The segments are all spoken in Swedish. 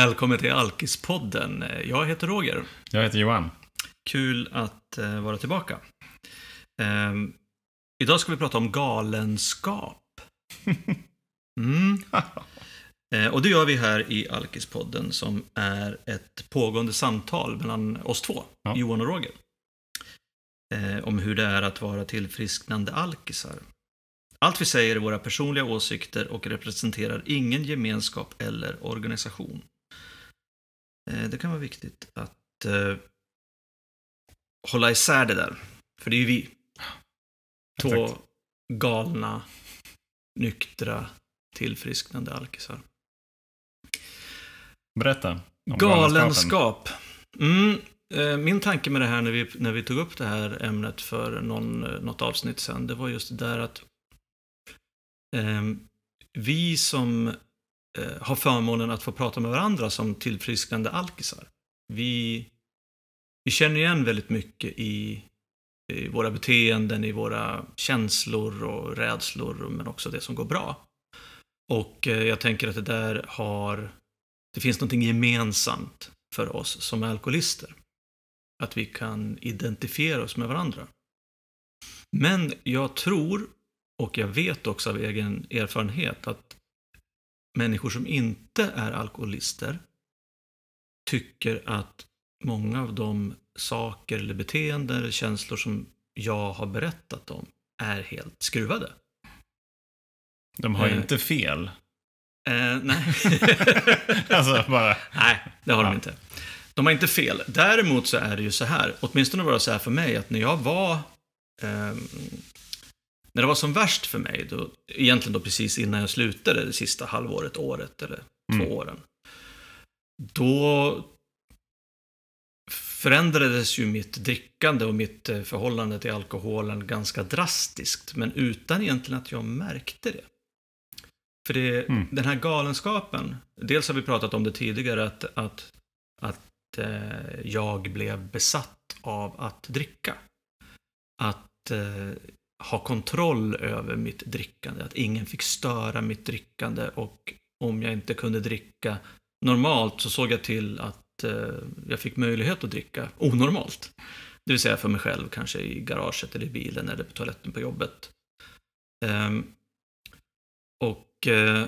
Välkommen till Alkispodden. Jag heter Roger. Jag heter Johan. Kul att uh, vara tillbaka. Uh, idag ska vi prata om galenskap. Mm. uh, och det gör vi här i Alkispodden som är ett pågående samtal mellan oss två, ja. Johan och Roger. Eh, om hur det är att vara tillfrisknande alkisar. Allt vi säger är våra personliga åsikter och representerar ingen gemenskap eller organisation. Eh, det kan vara viktigt att eh, hålla isär det där. För det är ju vi. Två Exakt. galna, nyktra, tillfrisknande alkisar. Berätta. Galenskap. Mm, Eh, min tanke med det här när vi, när vi tog upp det här ämnet för någon, eh, något avsnitt sen, det var just det där att eh, vi som eh, har förmånen att få prata med varandra som tillfrisknande alkisar, vi, vi känner igen väldigt mycket i, i våra beteenden, i våra känslor och rädslor, men också det som går bra. Och eh, jag tänker att det där har, det finns någonting gemensamt för oss som är alkoholister att vi kan identifiera oss med varandra. Men jag tror, och jag vet också av egen erfarenhet, att människor som inte är alkoholister tycker att många av de saker eller beteenden eller känslor som jag har berättat om är helt skruvade. De har eh, inte fel. Eh, nej. alltså bara... Nej, det har ja. de inte. De har inte fel. Däremot så är det ju så här, åtminstone var det så här för mig, att när jag var eh, när det var som värst för mig, då, egentligen då precis innan jag slutade det sista halvåret, året eller mm. två åren. Då förändrades ju mitt drickande och mitt eh, förhållande till alkoholen ganska drastiskt, men utan egentligen att jag märkte det. För det, mm. den här galenskapen, dels har vi pratat om det tidigare, att, att, att eh, jag blev besatt av att dricka. Att eh, ha kontroll över mitt drickande, att ingen fick störa mitt drickande och om jag inte kunde dricka normalt så såg jag till att eh, jag fick möjlighet att dricka onormalt. Det vill säga för mig själv, kanske i garaget eller i bilen eller på toaletten på jobbet. Um, och uh,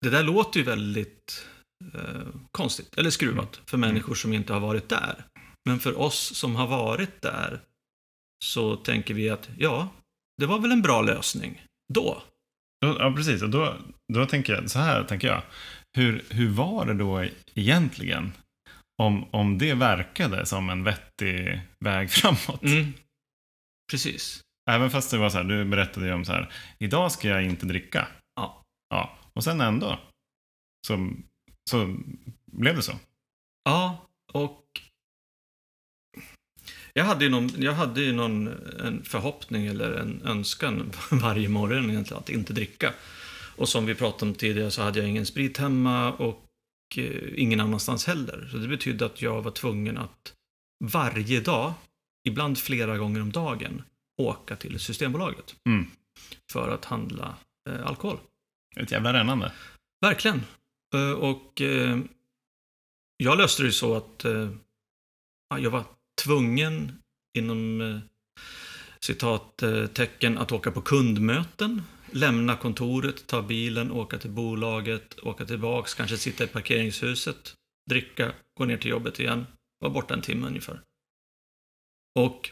det där låter ju väldigt eh, konstigt eller skruvat mm. för människor som inte har varit där. Men för oss som har varit där så tänker vi att ja, det var väl en bra lösning då. Ja, precis. Och då, då tänker jag, så här tänker jag. Hur, hur var det då egentligen? Om, om det verkade som en vettig väg framåt. Mm. Precis. Även fast det var så här, du berättade ju om så här, idag ska jag inte dricka. Ja. ja. Och sen ändå, så så blev det så. Ja, och jag hade ju någon, jag hade ju någon en förhoppning eller en önskan varje morgon egentligen att inte dricka. Och som vi pratade om tidigare så hade jag ingen sprit hemma och eh, ingen annanstans heller. Så det betydde att jag var tvungen att varje dag, ibland flera gånger om dagen, åka till Systembolaget. Mm. För att handla eh, alkohol. Ett jävla rännande. Verkligen. Eh, och eh, jag löste det så att eh, jag var tvungen inom eh, citattecken att åka på kundmöten, lämna kontoret, ta bilen, åka till bolaget, åka tillbaks, kanske sitta i parkeringshuset, dricka, gå ner till jobbet igen, vara borta en timme ungefär. Och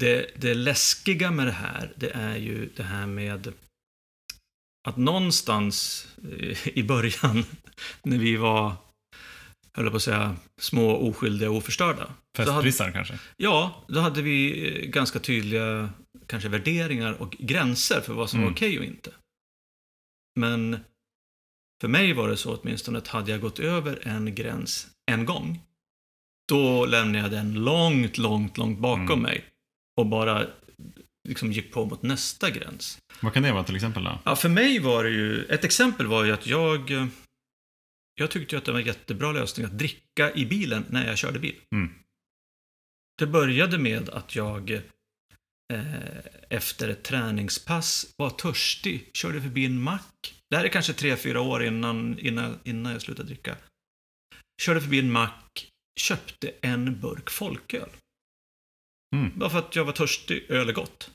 det, det läskiga med det här, det är ju det här med att någonstans eh, i början, när vi var, höll på att säga, små, oskyldiga och oförstörda. Festprissar kanske? Ja, då hade vi eh, ganska tydliga kanske värderingar och gränser för vad som mm. var okej okay och inte. Men för mig var det så åtminstone att hade jag gått över en gräns en gång, då lämnade jag den långt, långt, långt bakom mm. mig och bara liksom gick på mot nästa gräns. Vad kan det vara till exempel då? Ja, för mig var det ju, ett exempel var ju att jag, jag tyckte att det var en jättebra lösning att dricka i bilen när jag körde bil. Mm. Det började med att jag eh, efter ett träningspass var törstig, körde förbi en mack, det här är kanske tre, fyra år innan, innan, innan jag slutade dricka. Körde förbi en mack, köpte en burk folköl. Mm. Bara för att jag var törstig, öl är gott.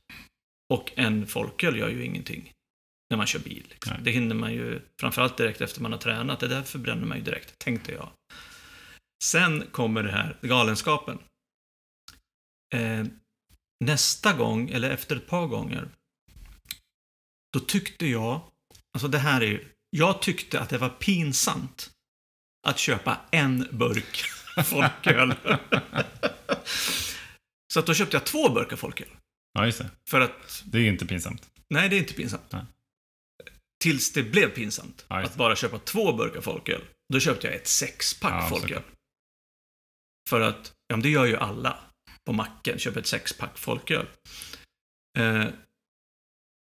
Och en folköl gör ju ingenting när man kör bil. Liksom. Det hinner man ju, framförallt direkt efter man har tränat. Det där förbränner man ju direkt, tänkte jag. Sen kommer det här, galenskapen. Eh, nästa gång, eller efter ett par gånger, då tyckte jag, alltså det här är ju, jag tyckte att det var pinsamt att köpa en burk folköl. Så att då köpte jag två burkar folköl. Ja, just det. För att, Det är ju inte pinsamt. nej det är inte pinsamt. Nej. Tills det blev pinsamt. Ja, att bara köpa två burkar folköl. Då köpte jag ett sexpack Ja, folköl. För att, ja men det gör ju alla på macken, köper ett sexpack folköl. Eh,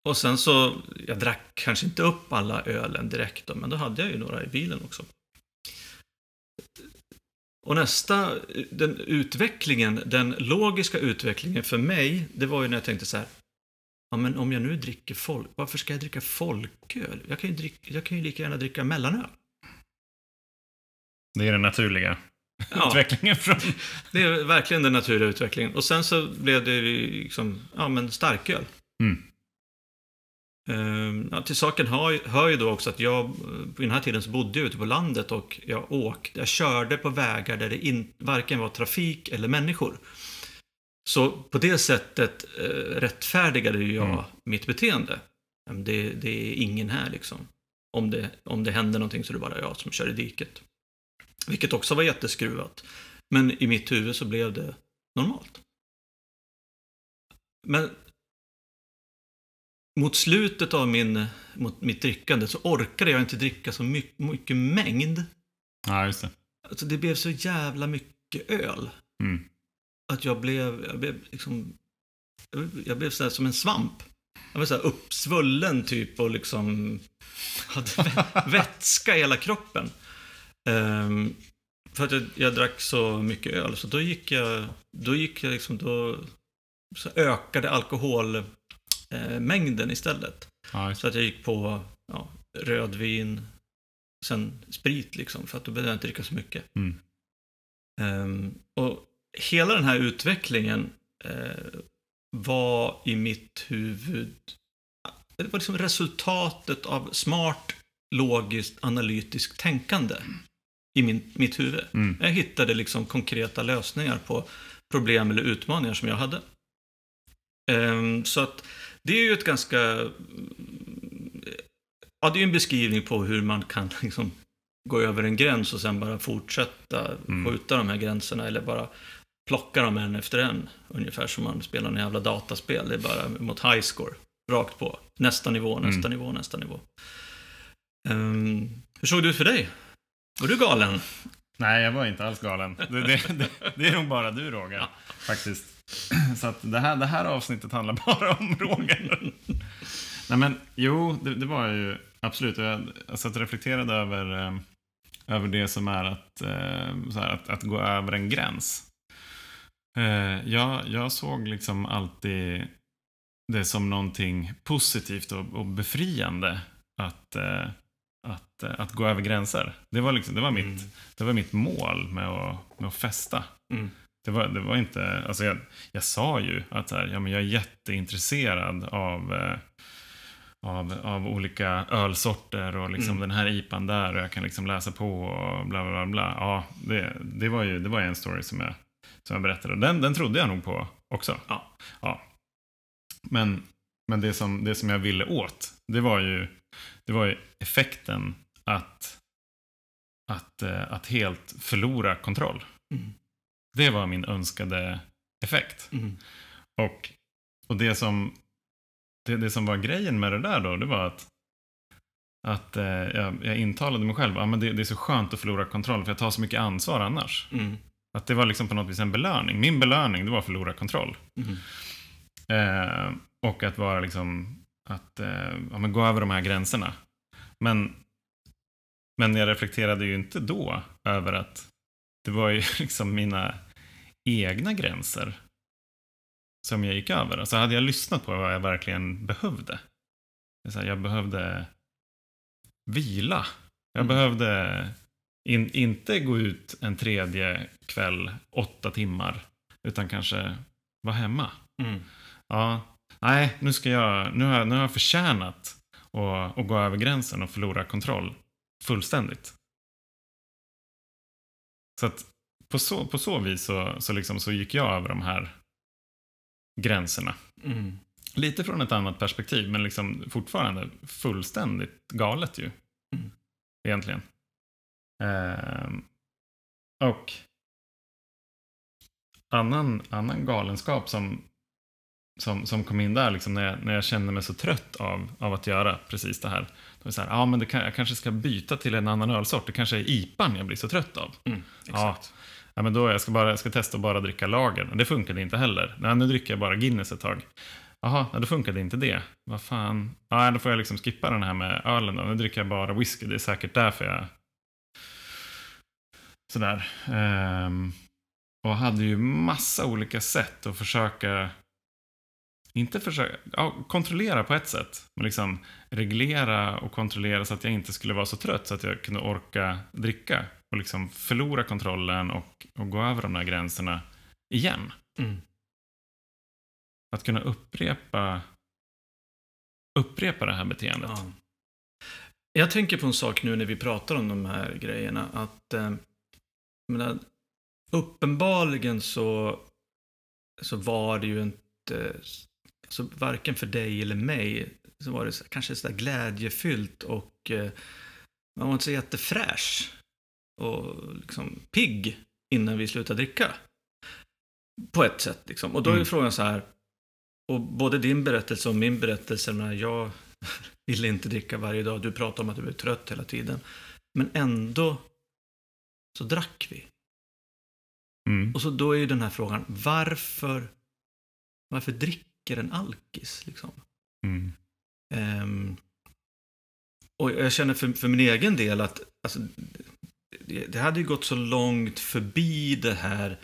och sen så, jag drack kanske inte upp alla ölen direkt då, men då hade jag ju några i bilen också. Och nästa, den utvecklingen, den logiska utvecklingen för mig, det var ju när jag tänkte så här, ja men om jag nu dricker folk, varför ska jag dricka folköl? Jag kan ju, dricka, jag kan ju lika gärna dricka mellanöl. Det är den naturliga Ja. utvecklingen från... Det är verkligen den naturliga utvecklingen. Och sen så blev det liksom, ja men starköl. Mm. Ehm, ja, till saken hör, hör ju då också att jag, på den här tiden så bodde jag ute på landet och jag åkte, jag körde på vägar där det in, varken var trafik eller människor. Så på det sättet eh, rättfärdigade jag Mm. mitt beteende. Det, det är ingen här liksom. Om det, om det händer någonting så är det bara jag som kör i diket. Vilket också var jätteskruvat. Men i mitt huvud så blev det normalt. Men mot slutet av min, mot mitt drickande så orkade jag inte dricka så mycket, mycket mängd. Ja, just det. Alltså det blev så jävla mycket öl. Mm. Att jag blev, jag blev liksom, jag blev- så som en svamp. Jag var så här uppsvullen typ och liksom hade vä- vätska i hela kroppen. Ehm, för att jag, jag drack så mycket öl, så då gick jag, då gick jag liksom, då så ökade alkoholmängden eh, istället. Just Så att jag gick på ja, rödvin, sen sprit liksom, för att då behövde jag inte dricka så mycket. Mm. Ehm, och hela den här utvecklingen eh, var i mitt huvud, det var liksom resultatet av smart, logiskt, analytiskt tänkande i min, mitt huvud. Mm. Jag hittade liksom konkreta lösningar på problem eller utmaningar som jag hade. Ehm, så att det är ju ett ganska... Ja, det är ju en beskrivning på hur man kan liksom gå över en gräns och sen bara fortsätta Mm. skjuta de här gränserna eller bara plocka dem en efter en. Ungefär som man spelar en jävla dataspel. Det är bara mot high score. Rakt på. Nästa nivå, nästa Mm. nivå, nästa nivå. Ehm, hur såg det ut för dig? Var du galen? Nej, jag var inte alls galen. Det, det, det, det är nog bara du, Roger. Faktiskt. Så att det, här, det här avsnittet handlar bara om Roger. Nej, men jo, det, var ju absolut. Jag, jag satt och reflekterade över, eh, över det som är att, eh, här, att, att gå över en gräns. Eh, jag, jag såg liksom alltid det som någonting positivt och, och befriande att, eh, att, eh, att gå över gränser. Det var, liksom, det var, mitt, Mm. det var mitt mål med att, med att festa. Mm. Det var, det var inte, alltså jag, jag sa ju att här, ja, men jag är jätteintresserad av, eh, av, av olika ölsorter och liksom Mm. den här IPan där och jag kan liksom läsa på och bla bla. bla. Ja, det, det var ju det var en story som jag, som jag berättade. Den, den trodde jag nog på också. Ja. ja. Men, men det, som, det som jag ville åt, det var ju, det var ju effekten att, att, eh, att helt förlora kontroll. Mm. Det var min önskade effekt. Mm. Och, och det, som, det, det som var grejen med det där då, det var att, att eh, jag, jag intalade mig själv, ah, men det, det är så skönt att förlora kontroll för jag tar så mycket ansvar annars. Mm. Att det var liksom på något vis en belöning. Min belöning, det var att förlora kontroll. Mm. Eh, och att vara liksom, att eh, ja, men gå över de här gränserna. Men, men jag reflekterade ju inte då över att det var ju liksom mina egna gränser som jag gick över. Alltså hade jag lyssnat på vad jag verkligen behövde. Så jag behövde vila. Jag Mm. behövde in, inte gå ut en tredje kväll, åtta timmar, utan kanske vara hemma. Mm. Ja, nej, nu, ska jag, nu, har, jag- nu har jag förtjänat att, att gå över gränsen och förlora kontroll fullständigt. Så att på så, på så vis så, så, liksom, så gick jag över de här gränserna. Mm. Lite från ett annat perspektiv, men liksom fortfarande fullständigt galet ju. Mm. Egentligen. Ehm, och annan, annan galenskap som, som, som kom in där, liksom när, jag, när jag kände mig så trött av, av att göra precis det här. Då var så här, ja men det kan, jag kanske ska byta till en annan ölsort. Det kanske är IPAn jag blir så trött av. Mm. Ja, Exakt. ja, men då jag ska, bara, jag ska testa att bara dricka lager. Det funkade inte heller. Nej, nu dricker jag bara Guinness ett tag. Jaha, ja, då funkade inte det. Vad fan. Ja, då får jag liksom skippa den här med ölen då. Nu dricker jag bara whisky. Det är säkert därför jag... Sådär. Ehm, och hade ju massa olika sätt att försöka... Inte försöka... Ja, kontrollera på ett sätt. Men liksom reglera och kontrollera så att jag inte skulle vara så trött så att jag kunde orka dricka. Och liksom förlora kontrollen och, och gå över de här gränserna igen. Mm. Att kunna upprepa upprepa det här beteendet. Ja. Jag tänker på en sak nu när vi pratar om de här grejerna. Att, eh, menar, uppenbarligen så, så var det ju inte, alltså varken för dig eller mig, så var det så, kanske sådär glädjefyllt och eh, man var inte så jättefräsch och liksom pigg innan vi slutade dricka. På ett sätt liksom. Och då är Mm. frågan så här, och både din berättelse och min berättelse, när jag ville inte dricka varje dag, du pratade om att du blev trött hela tiden. Men ändå så drack vi. Mm. Och så då är ju den här frågan, varför, varför dricker en alkis? Liksom? Mm. Ehm, och jag känner för, för min egen del att alltså, det, det hade ju gått så långt förbi det här,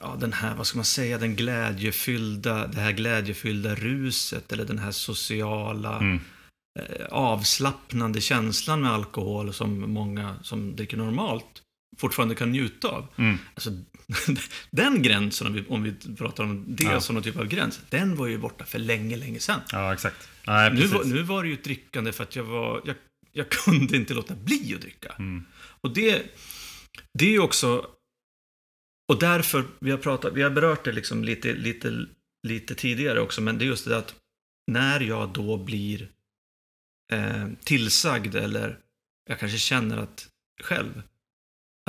ja, den här, vad ska man säga, den glädjefyllda, det här glädjefyllda ruset eller den här sociala Mm. Eh, avslappnande känslan med alkohol som många som dricker normalt fortfarande kan njuta av. Mm. Alltså, den gränsen, om vi, om vi pratar om det Ja. som någon typ av gräns, den var ju borta för länge, länge sedan. Ja, exakt. Nej, Nu var, nu var det ju ett drickande för att jag var, jag, jag kunde inte låta bli att dricka. Mm. Och det, det är ju också, och därför, vi har pratat, vi har berört det liksom lite, lite, lite tidigare också, men det är just det att när jag då blir eh, tillsagd eller jag kanske känner att själv,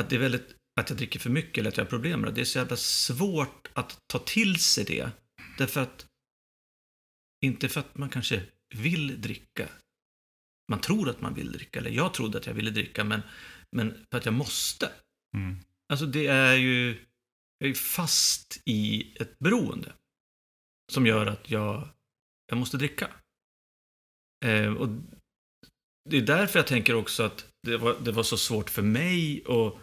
att det är väldigt, att jag dricker för mycket eller att jag har problem med det. Det är så jävla svårt att ta till sig det. Därför att, inte för att man kanske vill dricka. Man tror att man vill dricka, eller jag trodde att jag ville dricka, men, men för att jag måste. Mm. Alltså det är ju, jag är fast i ett beroende. Som gör att jag, jag måste dricka. Eh, och det är därför jag tänker också att det var, det var så svårt för mig att,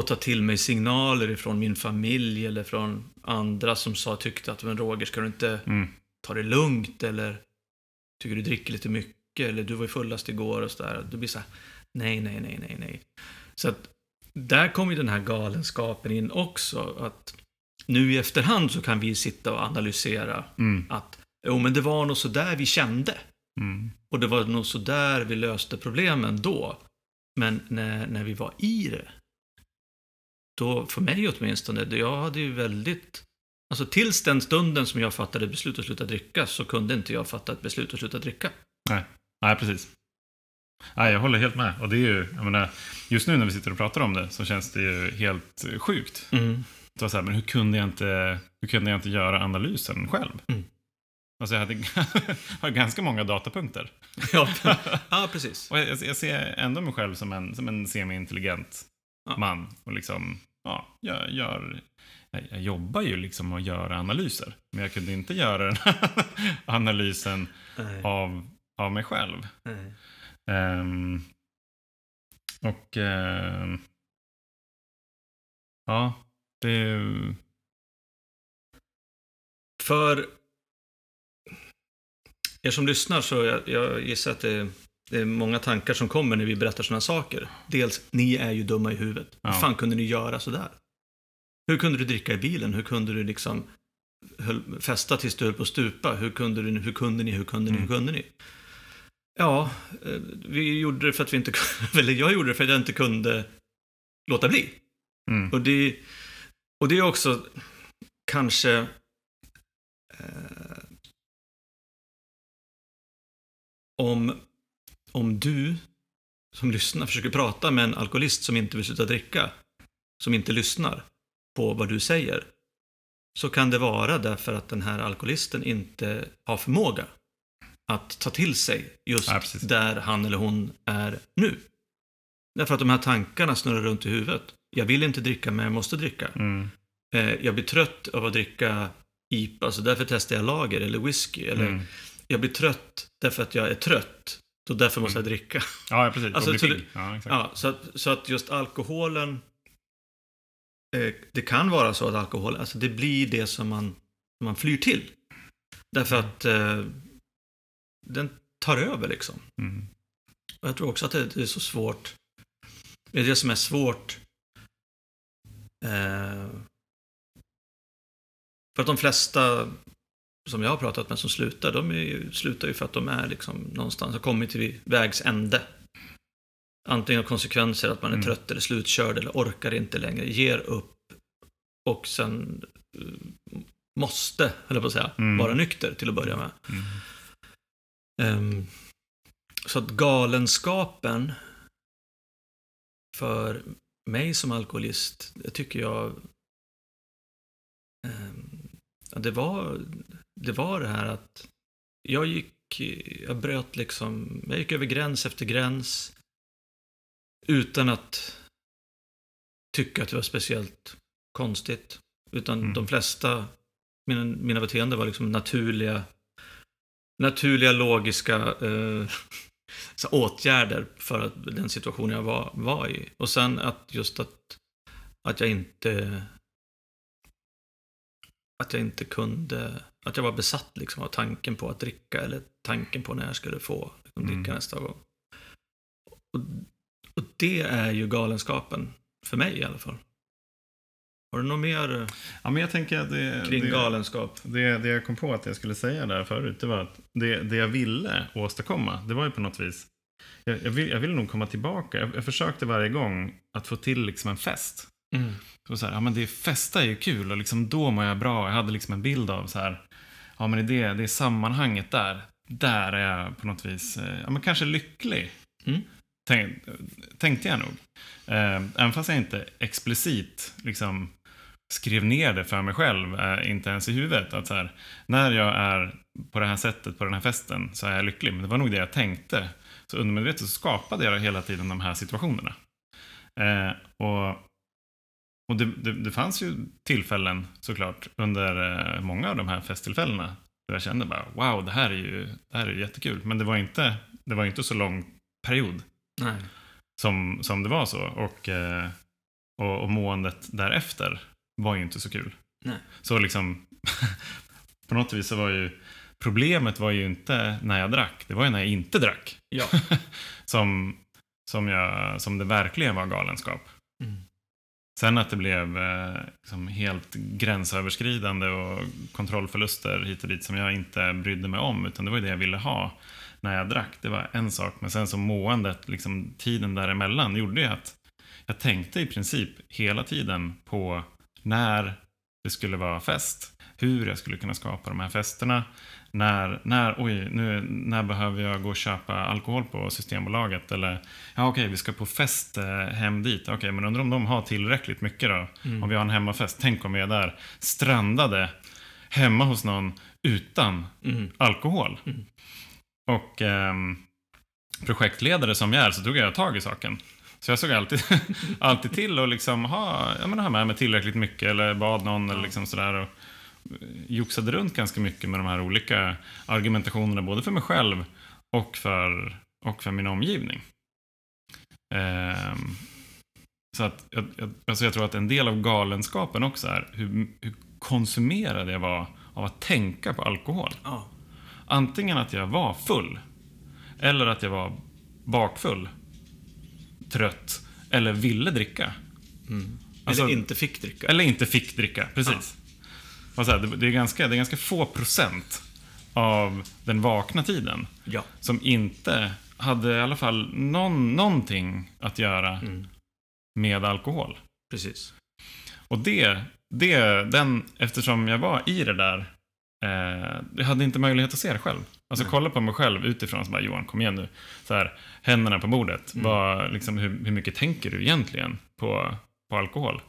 att ta till mig signaler ifrån min familj eller från andra som sa, tyckte att men Roger, ska du inte Mm. ta det lugnt eller tycker du dricker lite mycket eller du var ju fullast igår och sådär. Du blir så här, nej, nej, nej, nej, nej. Så att där kommer ju den här galenskapen in också. Att nu i efterhand så kan vi sitta och analysera Mm. att jo, men det var nog så där vi kände. Mm. Och det var nog så där vi löste problemen då. Men när, när vi var i det, då, för mig åtminstone, jag hade ju väldigt... Alltså tills den stunden som jag fattade beslut att sluta dricka så kunde inte jag fatta ett beslut att sluta dricka. Nej, precis. Nej, jag håller helt med. Och det är ju, jag menar, just nu när vi sitter och pratar om det så känns det ju helt sjukt. Mm. Det var så här, men hur kunde jag inte, hur kunde jag inte göra analysen själv? Mm. Alltså jag hade, har ganska många datapunkter. Ja, ja, precis. Och jag, jag ser ändå mig själv som en, som en semi-intelligent Ja. man. Och liksom, ja, jag, gör, jag, jag jobbar ju liksom och gör analyser. Men jag kunde inte göra den här analysen Nej, av, av mig själv. Ehm, och ehm, ja, det är ju- För er som lyssnar så jag, jag gissar att det det är många tankar som kommer när vi berättar sådana saker. Dels, ni är ju dumma i huvudet. Ja. Hur fan kunde ni göra sådär? Hur kunde du dricka i bilen? Hur kunde du liksom höll, festa tills du höll på att stupa? Hur kunde, du, hur kunde ni? Hur kunde ni? Hur Mm. kunde ni? Ja, eh, vi gjorde det för att vi inte kunde, eller jag gjorde det för att jag inte kunde låta bli. Mm. Och det, och det är också kanske eh, om, om du som lyssnar försöker prata med en alkoholist som inte vill sluta dricka, som inte lyssnar på vad du säger, så kan det vara därför att den här alkoholisten inte har förmåga att ta till sig just Ja, där han eller hon är nu. Därför att de här tankarna snurrar runt i huvudet. Jag vill inte dricka, men jag måste dricka. Mm. Eh, jag blir trött av att dricka IPA, så därför testar jag lager eller whisky. Eller Mm. Jag blir trött därför att jag är trött, så därför måste jag dricka. Ja, precis. Alltså, så pigg. Ja. Ja, så, att, så att just alkoholen, eh, det kan vara så att alkohol, alltså det blir det som man, man flyr till. Därför Mm. att eh, den tar över liksom. Mm. Och jag tror också att det, det är så svårt. Det är det som är svårt. Eh, för att de flesta som jag har pratat med som slutar, de ju, slutar ju för att de är liksom någonstans, har kommit till vägs ände. Antingen av konsekvenser att man är Mm. trött eller slutkörd eller orkar inte längre, ger upp och sen eh, måste, jag på att säga, Mm. vara nykter till att börja med. Mm. Ehm, så att galenskapen för mig som alkoholist, det tycker jag... ja, det, var, det var det här att jag gick, jag bröt liksom, jag gick över gräns efter gräns utan att tycka att det var speciellt konstigt. Utan Mm. de flesta, mina, mina beteenden var liksom naturliga naturliga, logiska eh, åtgärder för att, den situation jag var, var i. Och sen att just att, att jag inte att jag inte kunde, att jag var besatt liksom av tanken på att dricka eller tanken på när jag skulle få liksom, dricka Mm. nästa gång. Och, och det är ju galenskapen, för mig i alla fall. Har du något mer eh, Ja, men jag tänker att det, kring det, galenskap? det, det jag kom på att jag skulle säga där förut, det var att det, det jag ville åstadkomma, det var ju på något vis jag, jag, vill, jag ville nog komma tillbaka. Jag, jag försökte varje gång att få till liksom en fest. Mm. Så så här, ja men det festa är ju kul och liksom då mår jag bra. Jag hade liksom en bild av så här, ja men det, det sammanhanget där, där är jag på något vis, eh, ja men kanske lycklig. Mm. Tänk, tänkte jag nog. Eh, även fast jag inte explicit liksom skrev ner det för mig själv, eh, inte ens i huvudet. Att så här, när jag är på det här sättet på den här festen så är jag lycklig. Men det var nog det jag tänkte. Så undermedvetet så skapade jag hela tiden de här situationerna. Eh, och och det, det, det fanns ju tillfällen såklart under eh, många av de här festtillfällena där jag kände bara wow, det här är ju det här är jättekul. Men det var inte, det var inte så lång period Nej. som, som det var så. Och, eh, och, och måendet därefter var ju inte så kul. Nej. Så liksom, på något vis så var ju problemet var ju inte när jag drack, det var ju när jag inte drack. Ja. som, som, jag, som det verkligen var galenskap. Mm. Sen att det blev eh, liksom helt gränsöverskridande och kontrollförluster hit och dit som jag inte brydde mig om, utan det var ju det jag ville ha när jag drack. Det var en sak, men sen så måendet, liksom tiden däremellan, gjorde ju att jag tänkte i princip hela tiden på när det skulle vara fest, hur jag skulle kunna skapa de här festerna, när, när, oj, nu, när behöver jag gå och köpa alkohol på Systembolaget? Eller, ja okej, vi ska på fest eh, hem dit. Okej, men undrar om de har tillräckligt mycket då? Mm. Om vi har en hemmafest. Tänk om vi är där strandade hemma hos någon utan Mm. alkohol. Mm. Och ehm, projektledare som jag är så tog jag tag i saken. Så jag såg alltid, alltid till att liksom ha, ja, men ha med mig tillräckligt mycket eller bad någon eller liksom sådär. Och eh, joxade runt ganska mycket med de här olika argumentationerna både för mig själv och för, och för min omgivning. Ehm, så att jag, jag, alltså jag tror att en del av galenskapen också är hur, hur konsumerad jag var av att tänka på alkohol. Ja. Antingen att jag var full eller att jag var bakfull, trött eller ville dricka. Alltså- Eller inte fick dricka. Eller inte fick dricka, precis. Och så här, det, det, är ganska, det är ganska få procent av den vakna tiden Ja. som inte hade i alla fall någon, någonting att göra Mm. med alkohol. Precis. Och det, det, den, eftersom jag var i det där, eh, jag hade inte möjlighet att se det själv. Alltså Nej. kolla på mig själv utifrån, så bara, Johan kom igen nu. Så här, händerna på bordet. Mm. Vad, liksom, hur, hur mycket tänker du egentligen på, på alkohol?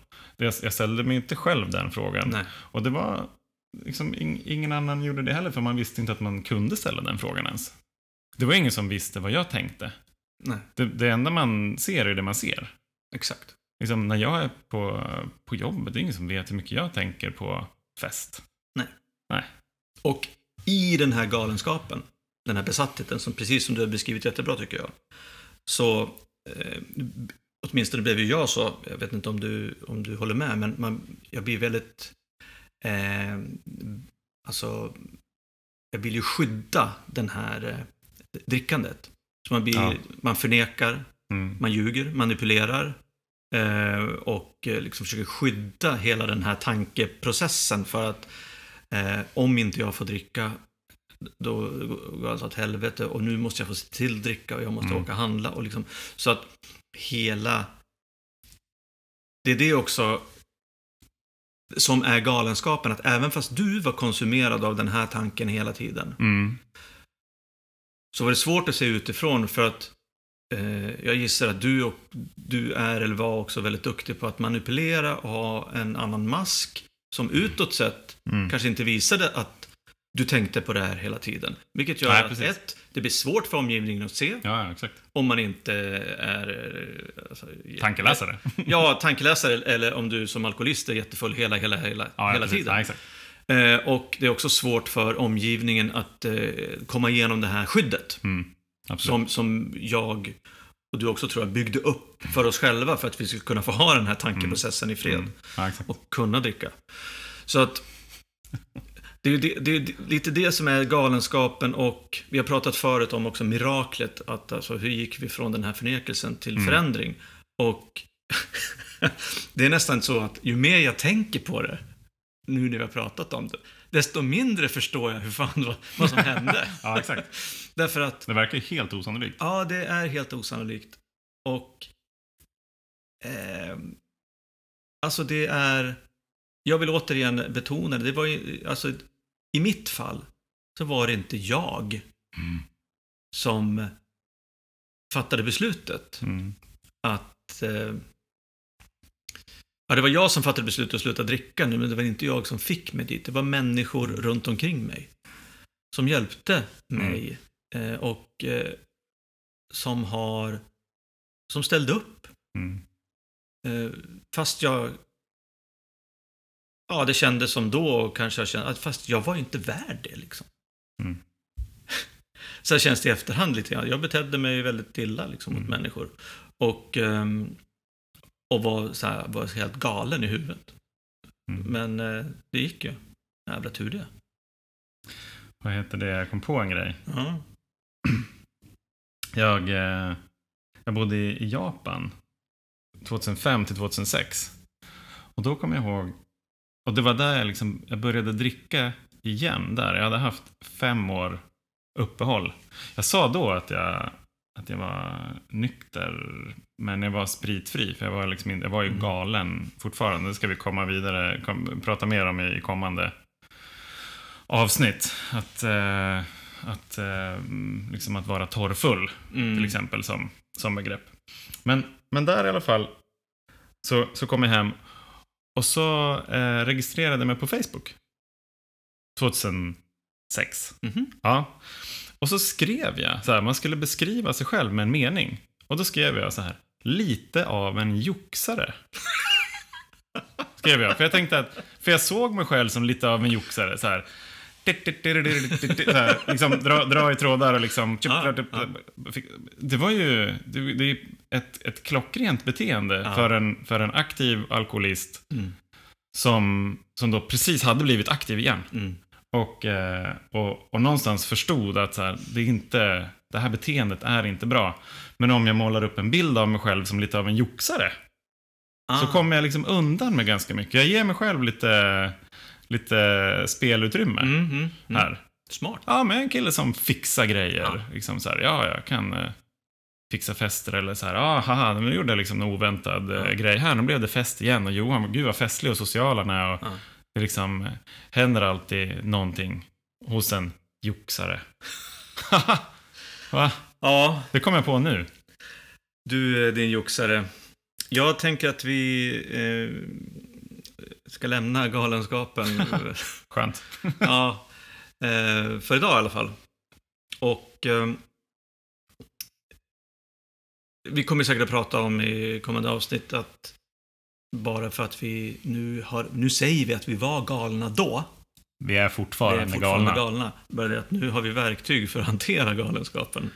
Det, jag ställde mig inte själv den frågan. Nej. Och det var, liksom, ing, ingen annan gjorde det heller, för man visste inte att man kunde ställa den frågan ens. Det var ingen som visste vad jag tänkte. Nej, Det, det enda man ser är det man ser. exakt. Liksom, när jag är på, på jobbet, det är ingen som vet hur mycket jag tänker på fest. Och i den här galenskapen, den här besattheten, som precis som du har beskrivit jättebra tycker jag, så eh, åtminstone blev ju jag så, jag vet inte om du, om du håller med, men man, jag blir väldigt, eh, alltså, jag vill ju skydda den här eh, drickandet. Så man, blir, Ja. man förnekar, Mm. man ljuger, manipulerar eh, och eh, liksom försöker skydda hela den här tankeprocessen för att eh, om inte jag får dricka då går allt åt helvete och nu måste jag få se till dricka och jag måste Mm. åka och handla och liksom så att hela det är det också som är galenskapen att även fast du var konsumerad av den här tanken hela tiden Mm. så var det svårt att se utifrån för att eh, jag gissar att du, och, du är eller var också väldigt duktig på att manipulera och ha en annan mask som utåt sett Mm. kanske inte visade att du tänkte på det här hela tiden. Vilket gör Nej, att precis. ett, det blir svårt för omgivningen att se Ja, exakt. om man inte är... Alltså, Tankeläsare. Ja, tankeläsare eller om du som alkoholist är jättefull hela, hela, hela, Ja, hela precis. tiden. Ja, exakt. Eh, och det är också svårt för omgivningen att eh, komma igenom det här skyddet. Mm. Som, som jag och du också tror jag byggde upp för oss själva för att vi skulle kunna få ha den här tankeprocessen i fred Mm. Ja, och kunna dricka. Så att det är, det, det är lite det som är galenskapen och vi har pratat förut om också miraklet. Att alltså, hur gick vi från den här förnekelsen till Mm. förändring? Och det är nästan så att ju mer jag tänker på det, nu när vi har pratat om det, desto mindre förstår jag hur fan vad, vad som hände. Ja, exakt. Därför att Det verkar helt osannolikt. Ja, det är helt osannolikt. Och... Eh, alltså det är... Jag vill återigen betona det. Det var ju, alltså, i mitt fall så var det inte jag Mm. som fattade beslutet Mm. att... Eh, ja, det var jag som fattade beslutet att sluta dricka nu, men det var inte jag som fick mig dit. Det var människor runt omkring mig som hjälpte mig eh, och eh, som har... som ställde upp. Mm. Eh, fast jag... Ja, det kändes som då och kanske jag kände fast jag var ju inte värd det liksom. Mm. Så känns det i efterhand lite grann. Jag betedde mig väldigt illa liksom, mot Mm. människor. Och, ehm, och var, så här, var helt galen i huvudet. Mm. Men eh, det gick ju. Jävla tur det. Vad heter det? Jag kom på en grej. Ja. Jag, eh, jag bodde i i Japan 2005 till 2006. Och då kommer jag ihåg, och det var där jag, liksom, jag började dricka igen. Där. Jag hade haft fem år uppehåll. Jag sa då att jag, att jag var nykter, men jag var spritfri. För jag var, liksom, jag var ju Mm. galen fortfarande. Det ska vi komma vidare, kom, prata mer om i kommande avsnitt. Att, eh, att, eh, liksom att vara torrfull Mm. till exempel som, som begrepp. Men, men där i alla fall så, så kom jag hem och så eh, registrerade jag mig på Facebook. 2006. Mhm. Ja. Och så skrev jag, så här, man skulle beskriva sig själv med en mening. Och då skrev jag så här, lite av en joxare. skrev jag, för jag tänkte att, för jag såg mig själv som lite av en joxare. Så här, här, liksom dra, dra i trådar och liksom... Ja, ja. Det var ju det, det är ett, ett klockrent beteende Ja. för, en, för en aktiv alkoholist Mm. som, som då precis hade blivit aktiv igen. Mm. Och, och, och någonstans förstod att så här, det, är inte, det här beteendet är inte bra. Men om jag målar upp en bild av mig själv som lite av en joxare, så kommer jag liksom undan med ganska mycket. Jag ger mig själv lite, lite spelutrymme Mm, mm, mm. här. Smart. Ja, men en kille som fixar grejer. Ja. Liksom så här, ja, jag kan eh, fixa fester eller så här, ja, haha, nu gjorde jag liksom en oväntad eh, Ja. grej här, nu blev det fest igen och Johan, gud vad festlig och social han är och Ja. det liksom eh, händer alltid någonting hos en joxare. Va? Ja, Det kom jag på nu. du eh, din joxare. Jag tänker att vi eh, ska lämna galenskapen. Skönt. ja, eh, för idag i alla fall. Och eh, vi kommer säkert att prata om i kommande avsnitt att bara för att vi nu har, nu säger vi att vi var galna då. Vi är Vi fortfarande, är fortfarande galna. galna. Bara det att nu har vi verktyg för att hantera galenskapen.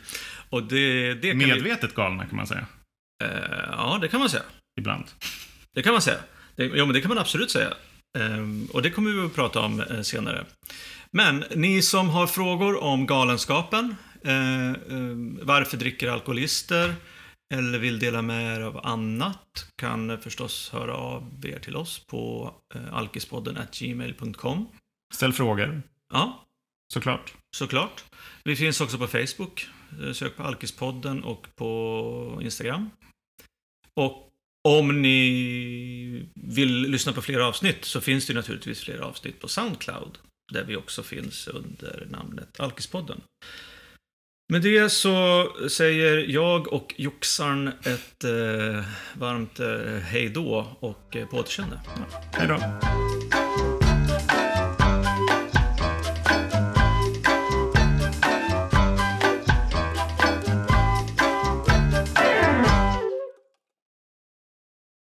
Och det, det kan vi, Medvetet galna kan man säga. eh, Ja, det kan man säga. Ibland. Det kan man säga. Det, jo, men det kan man absolut säga. Ehm, och det kommer vi att prata om eh, senare. Men ni som har frågor om galenskapen, eh, eh, varför dricker alkoholister eller vill dela med er av annat kan förstås höra av er till oss på eh, alkispodden gmail.com. Ställ frågor, Ja, såklart. såklart. Vi finns också på Facebook. Eh, Sök på Alkispodden och på Instagram. Och om ni vill lyssna på fler avsnitt så finns det naturligtvis fler avsnitt på Soundcloud. Där vi också finns under namnet Alkispodden. Med det så säger jag och Joxarn ett eh, varmt eh, hej då och eh, på återseende. Hej då.